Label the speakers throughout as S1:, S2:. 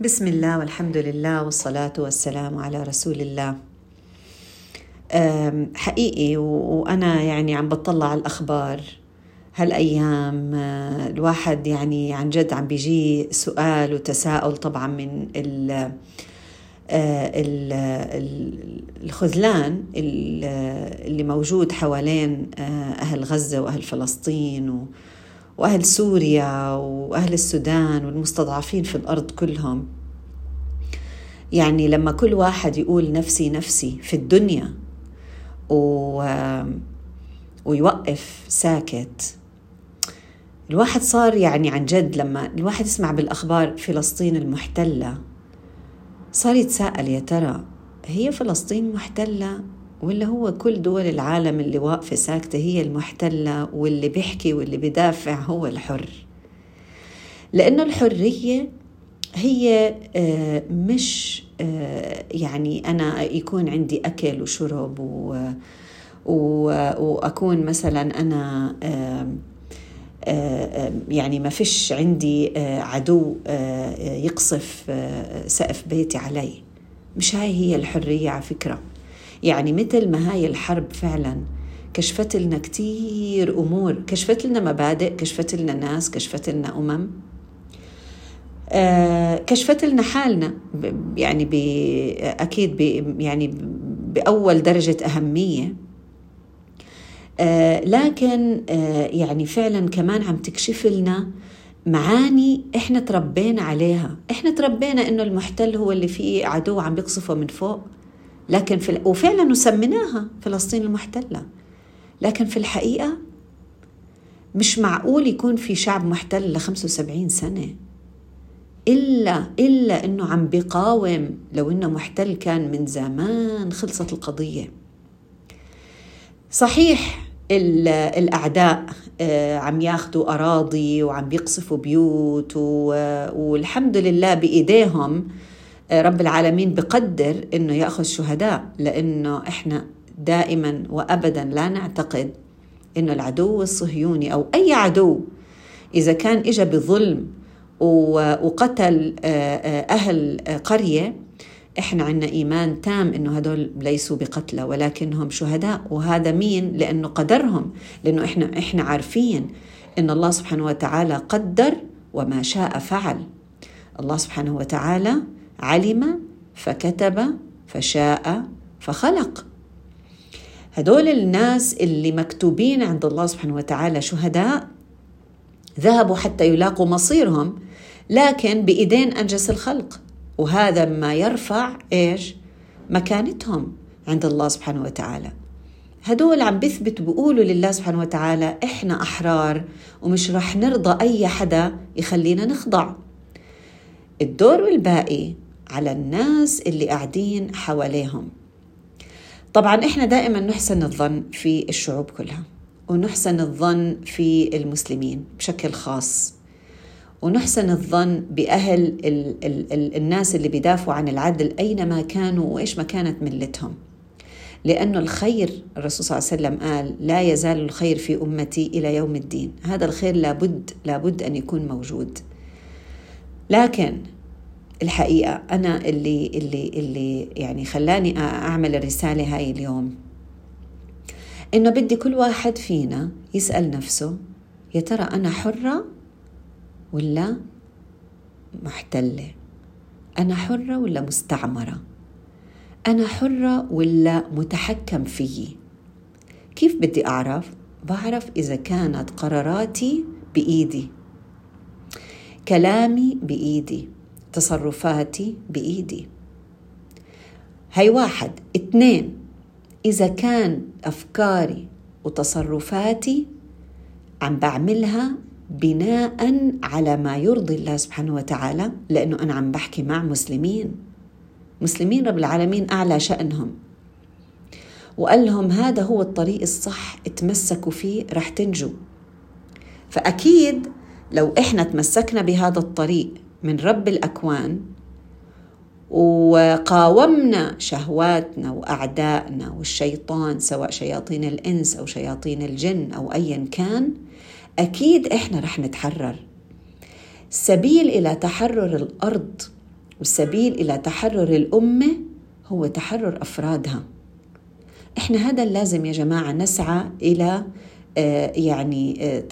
S1: بسم الله والحمد لله والصلاة والسلام على رسول الله حقيقي وأنا يعني عم بطلع على الأخبار هالأيام الواحد يعني عن جد عم بيجي سؤال وتساؤل طبعا من ال الخذلان اللي موجود حوالين أهل غزة وأهل فلسطين وأهل سوريا وأهل السودان والمستضعفين في الأرض كلهم. يعني لما كل واحد يقول نفسي نفسي في الدنيا و... ويوقف ساكت الواحد صار يعني عن جد لما الواحد يسمع بالأخبار فلسطين المحتلة صار يتساءل يا ترى هي فلسطين محتلة؟ ولا هو كل دول العالم اللي واقفة ساكتة هي المحتلة واللي بيحكي واللي بدافع هو الحر. لأنه الحرية هي آه، مش آه، يعني أنا يكون عندي أكل وشرب و وأكون مثلا أنا يعني ما فيش عندي آه، عدو يقصف سقف بيتي علي. مش هاي هي الحرية على فكرة. يعني مثل ما هاي الحرب فعلا كشفت لنا كتير أمور. كشفت لنا مبادئ كشفت لنا ناس كشفت لنا أمم. آه، كشفت لنا حالنا يعني أكيد يعني بأول درجة أهمية. آه، لكن آه، يعني فعلا كمان عم تكشف لنا معاني إحنا تربينا عليها. إحنا تربينا إنه المحتل هو اللي فيه عدو عم بيقصفه من فوق. لكن في وفعلا وسميناها فلسطين المحتلة. لكن في الحقيقة مش معقول يكون في شعب محتل ل 75 سنة. إلا إلا إنه عم بيقاوم لو إنه محتل كان من زمان خلصت القضية. صحيح الأعداء آه، عم ياخذوا أراضي وعم بيقصفوا بيوت والحمد لله بإيديهم رب العالمين بقدر إنه يأخذ شهداء لأنه إحنا دائما وأبدا لا نعتقد إنه العدو الصهيوني أو أي عدو إذا كان إجا بظلم وقتل آه، آه، أهل قرية إحنا عندنا إيمان تام إنه هدول ليسوا بقتلى ولكنهم شهداء. وهذا مين؟ لأنه قدرهم لأنه إحنا إحنا عارفين إن الله سبحانه وتعالى قدر وما شاء فعل. الله سبحانه وتعالى علم فكتب فشاء فخلق. هدول الناس اللي مكتوبين عند الله سبحانه وتعالى شهداء ذهبوا حتى يلاقوا مصيرهم لكن بإيدين أنجس الخلق. وهذا ما يرفع إيش؟ مكانتهم عند الله سبحانه وتعالى. هدول عم بيثبتوا بيقولوا لله سبحانه وتعالى إحنا أحرار ومش رح نرضى أي حدا يخلينا نخضع. الدور الباقي على الناس اللي قاعدين حواليهم. طبعا إحنا دائما نحسن الظن في الشعوب كلها ونحسن الظن في المسلمين بشكل خاص ونحسن الظن بأهل ال ال ال الناس اللي بيدافعوا عن العدل أينما كانوا وإيش ما كانت ملتهم. لأنه الخير الرسول صلى الله عليه وسلم قال لا يزال الخير في أمتي إلى يوم الدين. هذا الخير لابد لابد أن يكون موجود. لكن الحقيقة. أنا اللي اللي اللي يعني خلاني أعمل الرسالة هاي اليوم. إنه بدي كل واحد فينا يسأل نفسه يا ترى أنا حرة ولا محتلة؟ أنا حرة ولا مستعمرة؟ أنا حرة ولا متحكم فيي؟ كيف بدي أعرف؟ بعرف إذا كانت قراراتي بإيدي كلامي بإيدي. تصرفاتي بإيدي. هاي واحد. اثنين إذا كان أفكاري وتصرفاتي عم بعملها بناء على ما يرضي الله سبحانه وتعالى لأنه أنا عم بحكي مع مسلمين. مسلمين رب العالمين أعلى شأنهم. وقال لهم هذا هو الطريق الصح تمسكوا فيه رح تنجوا. فأكيد لو إحنا تمسكنا بهذا الطريق من رب الأكوان وقاومنا شهواتنا واعدائنا والشيطان سواء شياطين الإنس أو شياطين الجن أو ايا كان أكيد إحنا رح نتحرر. سبيل إلى تحرر الأرض والسبيل إلى تحرر الأمة هو تحرر أفرادها. إحنا هذا اللازم يا جماعة نسعى إلى آه، يعني آه،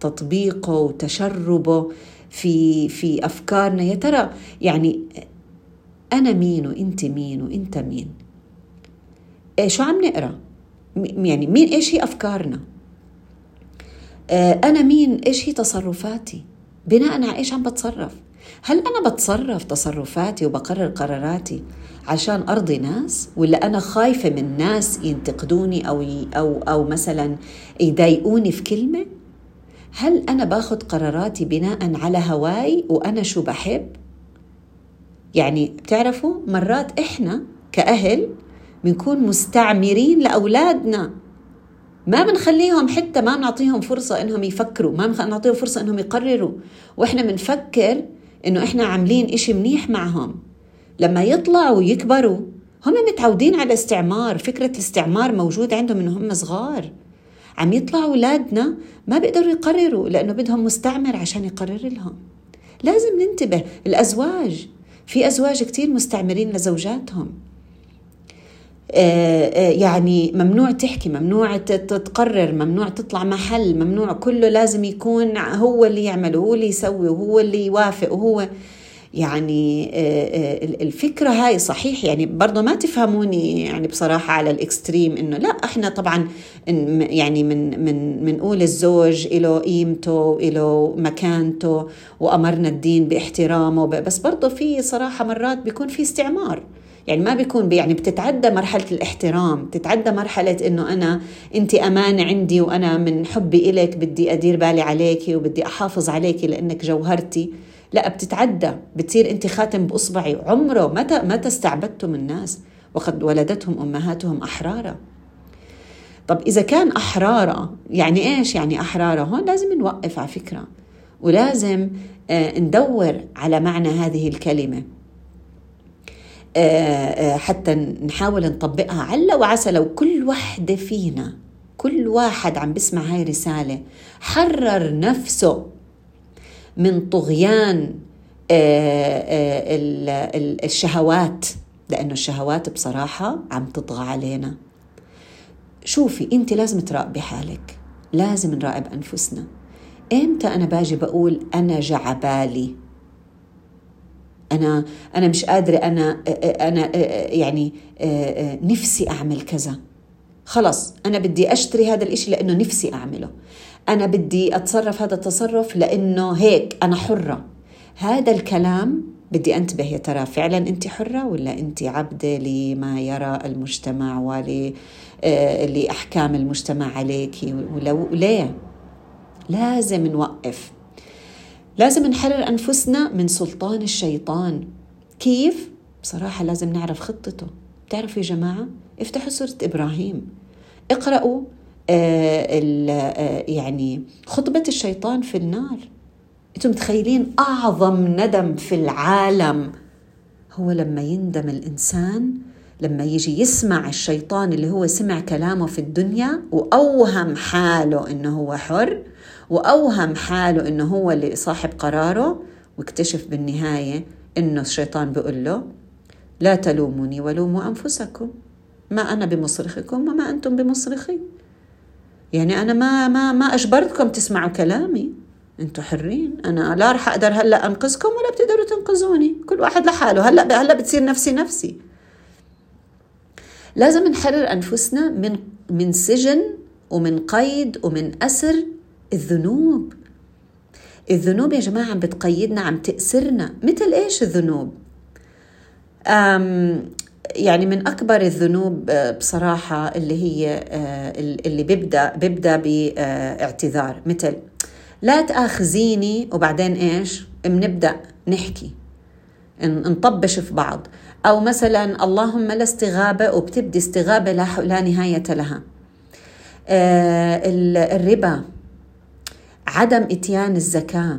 S1: تطبيقه وتشربه. في في أفكارنا. يا ترى يعني أنا مين وإنت مين وإنت مين؟ إيه شو عم نقرأ؟ يعني مين إيش هي أفكارنا؟ آه، أنا مين إيش هي تصرفاتي؟ بناء على إيش عم بتصرف؟ هل أنا بتصرف تصرفاتي وبقرر قراراتي عشان أرضي ناس؟ ولا أنا خايفة من ناس ينتقدوني أو أو أو مثلا يضايقوني في كلمة؟ هل أنا باخذ قراراتي بناء على هواي وأنا شو بحب؟ يعني بتعرفوا مرات إحنا كأهل بنكون مستعمرين لأولادنا. ما بنخليهم حتى ما بنعطيهم فرصة إنهم يفكروا ما بنعطيهم فرصة إنهم يقرروا. وإحنا بنفكر إنه إحنا عاملين إشي منيح معهم. لما يطلعوا ويكبروا هم متعودين على استعمار فكرة الاستعمار موجود عندهم من هم صغار. عم يطلعوا أولادنا ما بيقدروا يقرروا لأنه بدهم مستعمر عشان يقرر لهم. لازم ننتبه الأزواج. في أزواج كتير مستعمرين لزوجاتهم. آه، آه، يعني ممنوع تحكي ممنوع تقرر ممنوع تطلع محل ممنوع كله لازم يكون هو اللي يعمل وهو اللي يسوي وهو اللي يوافق وهو يعني آه، الفكرة هاي صحيح يعني برضه ما تفهموني يعني بصراحة على الإكستريم إنه لا إحنا طبعا يعني من من منقول الزوج له قيمته له مكانته وأمرنا الدين باحترامه بس برضه في صراحة مرات بيكون في استعمار. يعني ما بيكون يعني بتتعدى مرحلة الاحترام بتتعدى مرحلة إنه أنا أنت أمانة عندي وأنا من حبي إلك بدي أدير بالي عليكي وبدي أحافظ عليكي لأنك جوهرتي. لا بتتعدى بتصير أنت خاتم بإصبعي. عمره متى متى استعبدتم الناس وقد ولدتهم أمهاتهم أحرارا. طب إذا كان أحرارا يعني إيش يعني أحرارا هون لازم نوقف على فكرة ولازم آه، ندور على معنى هذه الكلمة. حتى نحاول نطبقها. علا وعسى لو كل وحدة فينا كل واحد عم بسمع هاي رسالة حرر نفسه من طغيان آه، الشهوات. لأنه الشهوات بصراحة عم تطغى علينا. شوفي أنت لازم تراقبي حالك. لازم نراقب أنفسنا. إمتى أنا باجي بقول أنا جعبالي؟ أنا أنا مش قادرة أنا أنا يعني نفسي أعمل كذا. خلص أنا بدي أشتري هذا الإشي لأنه نفسي أعمله. أنا بدي أتصرف هذا التصرف لأنه هيك أنا حرة. هذا الكلام بدي أنتبه يا ترى فعلا انت حرة ولا انت عبدة لما يرى المجتمع ول لأحكام المجتمع عليك؟ ولو ليه؟ لازم نوقف. لازم نحرر أنفسنا من سلطان الشيطان. كيف؟ بصراحة لازم نعرف خطته. بتعرفوا يا جماعة؟ افتحوا سورة إبراهيم. اقرأوا آه آه يعني خطبة الشيطان في النار. أنتم متخيلين أعظم ندم في العالم؟ هو لما يندم الإنسان لما يجي يسمع الشيطان اللي هو سمع كلامه في الدنيا وأوهم حاله إنه هو حر وأوهم حاله إنه هو اللي صاحب قراره واكتشف بالنهاية إنه الشيطان بيقول له لا تلوموني ولوموا أنفسكم. ما أنا بمصرخكم وما أنتم بمصرخي. يعني أنا ما ما ما أجبرتكم تسمعوا كلامي. أنتم حرين. أنا لا رح أقدر هلأ أنقذكم ولا بتقدروا تنقذوني. كل واحد لحاله. هلأ هلأ بتصير نفسي نفسي. لازم نحرر أنفسنا من من سجن ومن قيد ومن أسر الذنوب. الذنوب يا جماعة عم بتقيدنا عم تأسرنا مثل إيش الذنوب؟ أم يعني من أكبر الذنوب آه، بصراحة اللي هي آه، اللي بيبدأ بيبدأ باعتذار مثل لا تآخذيني وبعدين إيش؟ بنبدأ نحكي. نطبش في بعض. أو مثلا اللهم لا استغابة وبتبدي استغابة لا نهاية لها. آه، الربا عدم إتيان الزكاة.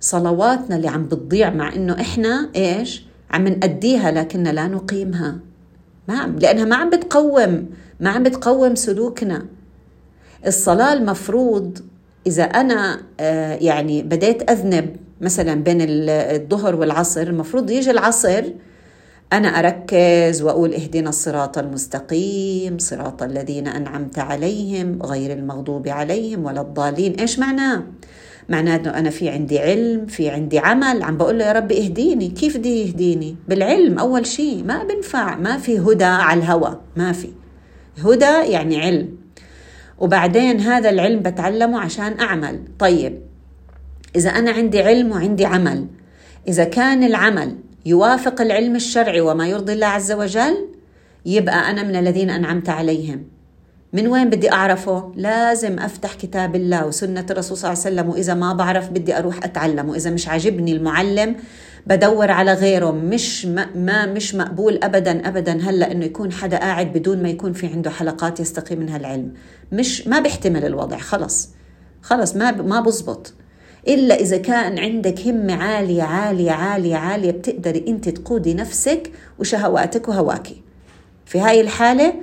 S1: صلواتنا اللي عم بتضيع مع إنه إحنا إيش؟ عم نأديها لكن لا نقيمها. ما عم لأنها ما عم بتقوم ما عم بتقوم سلوكنا. الصلاة المفروض إذا أنا آه، يعني بديت أذنب مثلا بين الظهر والعصر المفروض يجي العصر أنا أركز وأقول اهدنا الصراط المستقيم صراط الذين أنعمت عليهم غير المغضوب عليهم ولا الضالين. إيش معناه؟ معناه إنه أنا في عندي علم في عندي عمل. عم بقول له يا رب اهديني. كيف بدي يهديني؟ بالعلم. أول شيء ما بنفع. ما في هدى على الهوى. ما في. هدى يعني علم. وبعدين هذا العلم بتعلمه عشان أعمل. طيب إذا أنا عندي علم وعندي عمل إذا كان العمل يوافق العلم الشرعي وما يرضي الله عز وجل يبقى أنا من الذين أنعمت عليهم. من وين بدي أعرفه؟ لازم أفتح كتاب الله وسنة الرسول صلى الله عليه وسلم وإذا ما بعرف بدي أروح أتعلم وإذا مش عاجبني المعلم بدور على غيره. مش ما مش مقبول ابدا ابدا هلأ إنه يكون حدا قاعد بدون ما يكون في عنده حلقات يستقي منها العلم. مش ما بيحتمل الوضع خلص. خلص ما ما بزبط. إلا إذا كان عندك همة عالية عالية عالية عالية بتقدري أنت تقودي نفسك وشهواتك وهواكي في هاي الحالة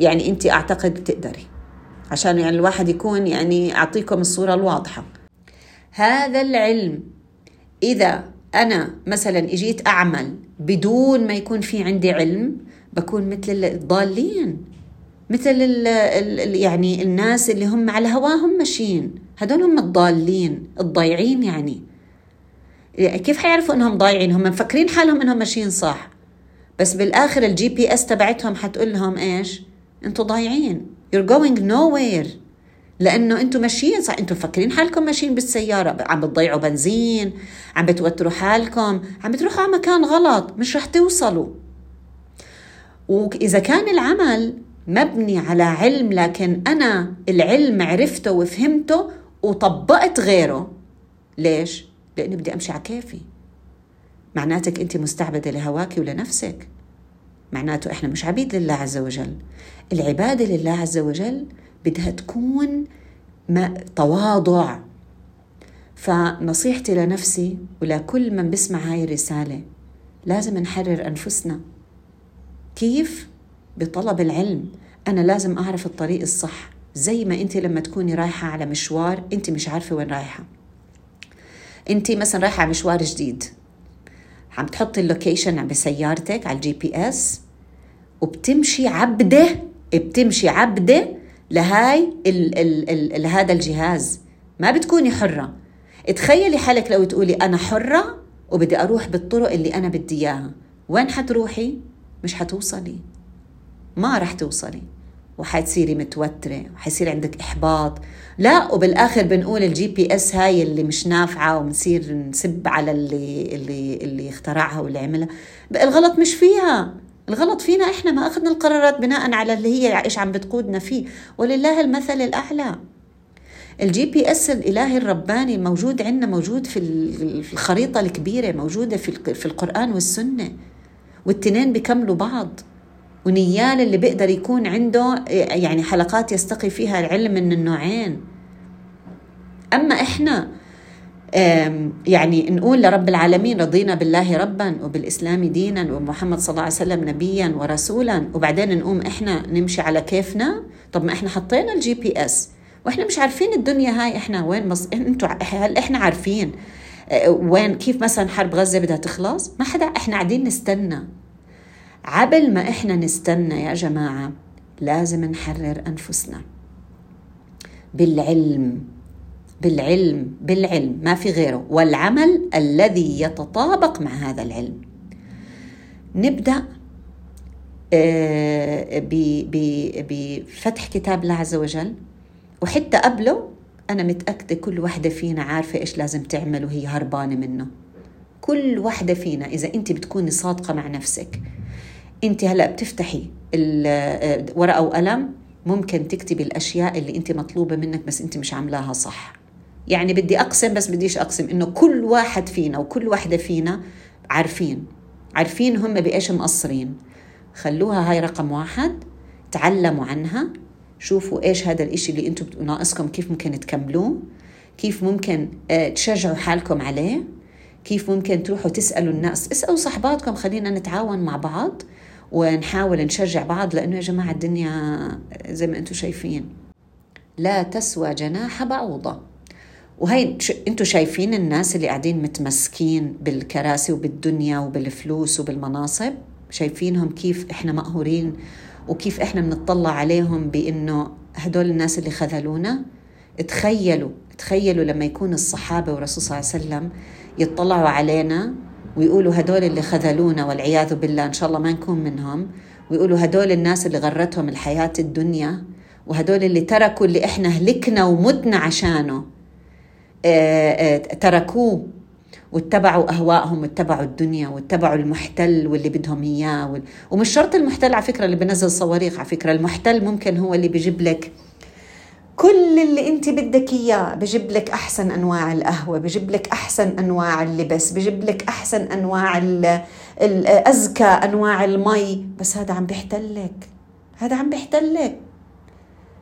S1: يعني أنت أعتقد بتقدري. عشان يعني الواحد يكون يعني أعطيكم الصورة الواضحة. هذا العلم إذا أنا مثلا إجيت أعمل بدون ما يكون في عندي علم بكون مثل الضالين. مثل ال ال يعني الناس اللي هم على هواهم ماشيين. هدول هم الضالين الضايعين يعني. كيف حيعرفوا إنهم ضايعين؟ هم مفكرين حالهم إنهم ماشيين صح. بس بالآخر ال GPS تبعتهم حتقول لهم إيش؟ أنتوا ضايعين. You're going nowhere. لأنه أنتم ماشيين صح. أنتم مفكرين حالكم ماشيين بالسيارة. عم بتضيعوا بنزين عم بتوتروا حالكم عم بتروحوا على مكان غلط مش رح توصلوا. وإذا كان العمل مبني على علم لكن أنا العلم عرفته وفهمته وطبقت غيره. ليش؟ لأني بدي أمشي على كيفي. معناتك أنت مستعبدة لهواك ولنفسك. معناته إحنا مش عبيد لله عز وجل. العبادة لله عز وجل بدها تكون ما تواضع. فنصيحتي لنفسي ولكل من بسمع هاي الرسالة لازم نحرر أنفسنا. كيف؟ بطلب العلم. أنا لازم أعرف الطريق الصح. زي ما أنت لما تكوني رايحة على مشوار أنت مش عارفة وين رايحة. أنت مثلا رايحة على مشوار جديد. عم تحطي ال location بسيارتك على ال GPS وبتمشي عبدة بتمشي عبدة لهاي ال ال ال هذا الجهاز. ما بتكوني حرة. تخيلي حالك لو تقولي أنا حرة وبدي أروح بالطرق اللي أنا بدي إياها. وين حتروحي؟ مش حتوصلي. ما رح توصلي. وحتصيري متوترة وحيصير عندك إحباط. لا وبالآخر بنقول ال GPS هاي اللي مش نافعة وبنصير نسب على اللي اللي اللي اخترعها واللي عملها. الغلط مش فيها. الغلط فينا إحنا ما أخذنا القرارات بناء على اللي هي إيش عم بتقودنا فيه. ولله المثل الأعلى. ال GPS الإلهي الرباني موجود عندنا موجود في الخريطة الكبيرة موجودة في القرآن والسنة. والتنين بيكملوا بعض. ونيال اللي بيقدر يكون عنده يعني حلقات يستقي فيها العلم من النوعين. أما إحنا يعني نقول لرب العالمين رضينا بالله ربا وبالإسلام دينا ومحمد صلى الله عليه وسلم نبيا ورسولا وبعدين نقوم إحنا نمشي على كيفنا. طب ما إحنا حطينا ال GPS وإحنا مش عارفين الدنيا هاي إحنا وين مص... أنتوا هل إحنا عارفين؟ أه، وين كيف مثلا حرب غزة بدها تخلص؟ ما حدا إحنا قاعدين نستنى. عبل ما إحنا نستنى يا جماعة لازم نحرر أنفسنا. بالعلم بالعلم بالعلم ما في غيره. والعمل الذي يتطابق مع هذا العلم. نبدأ آه، بفتح كتاب الله عز وجل. وحتى قبله أنا متأكدة كل وحدة فينا عارفة إيش لازم تعمل وهي هربانة منه. كل وحدة فينا إذا أنت بتكوني صادقة مع نفسك أنت هلأ بتفتحي ورقة وقلم ممكن تكتبي الأشياء اللي أنت مطلوبة منك بس أنت مش عاملاها صح. يعني بدي أقسم بس بديش أقسم إنه كل واحد فينا وكل واحدة فينا عارفين. عارفين هم بإيش مقصرين. خلوها هاي رقم واحد تعلموا عنها شوفوا إيش هذا الإشي اللي أنتم ناقصكم كيف ممكن تكملوه كيف ممكن آه، تشجعوا حالكم عليه كيف ممكن تروحوا تسألوا الناس اسألوا صحباتكم خلينا نتعاون مع بعض. ونحاول نشجع بعض لأنه يا جماعة الدنيا زي ما أنتم شايفين لا تسوى جناح بعوضة. وهي أنتم شايفين الناس اللي قاعدين متمسكين بالكراسي وبالدنيا وبالفلوس وبالمناصب؟ شايفينهم كيف إحنا مقهورين وكيف إحنا بنطلع عليهم بإنه هدول الناس اللي خذلونا؟ تخيلوا تخيلوا لما يكون الصحابة والرسول صلى الله عليه وسلم يطلعوا علينا ويقولوا هدول اللي خذلونا والعياذ بالله إن شاء الله ما نكون منهم. ويقولوا هدول الناس اللي غرتهم الحياة الدنيا وهدول اللي تركوا اللي إحنا هلكنا ومتنا عشانه. آه آه تركوه واتبعوا اهوائهم واتبعوا الدنيا واتبعوا المحتل واللي بدهم إياه ومش شرط المحتل على فكرة اللي بنزل صواريخ على فكرة. المحتل ممكن هو اللي بيجيب لك كل اللي انت بدك اياه بجيب لك أحسن أنواع القهوة بجيب لك أحسن أنواع اللبس بجيب لك أحسن أنواع الازكى أنواع المي. بس هذا عم بيحتلك. هذا عم بيحتلك.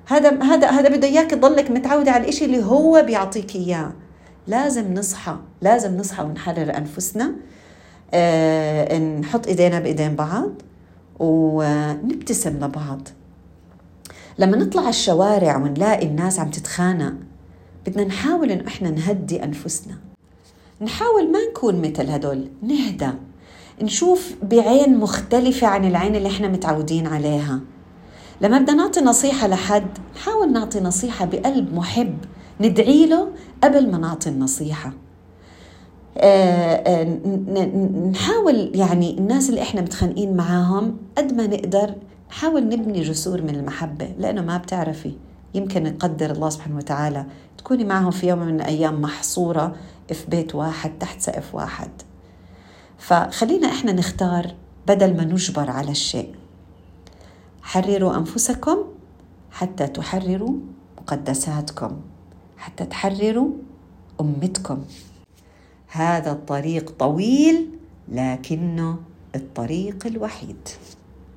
S1: هذا هذا هذا بده إياك تضلك متعودة على الشيء اللي هو بيعطيك إياه. لازم نصحى لازم نصحى ونحرر أنفسنا. آه نحط إيدينا بإيدين بعض ونبتسم لبعض. لما نطلع الشوارع ونلاقي الناس عم تتخانق بدنا نحاول إنه إحنا نهدي أنفسنا. نحاول ما نكون مثل هدول نهدى. نشوف بعين مختلفة عن العين اللي إحنا متعودين عليها. لما بدنا نعطي نصيحة لحد نحاول نعطي نصيحة بقلب محب ندعي له قبل ما نعطي النصيحة. نحاول يعني الناس اللي إحنا متخانقين معاهم قد ما نقدر نحاول نبني جسور من المحبة لأنه ما بتعرفي. يمكن يقدر الله سبحانه وتعالى تكوني معهم في يوم من الأيام محصورة في بيت واحد تحت سقف واحد. فخلينا إحنا نختار بدل ما نجبر على الشيء. حرروا أنفسكم حتى تحرروا مقدساتكم حتى تحرروا أمتكم. هذا الطريق طويل لكنه الطريق الوحيد.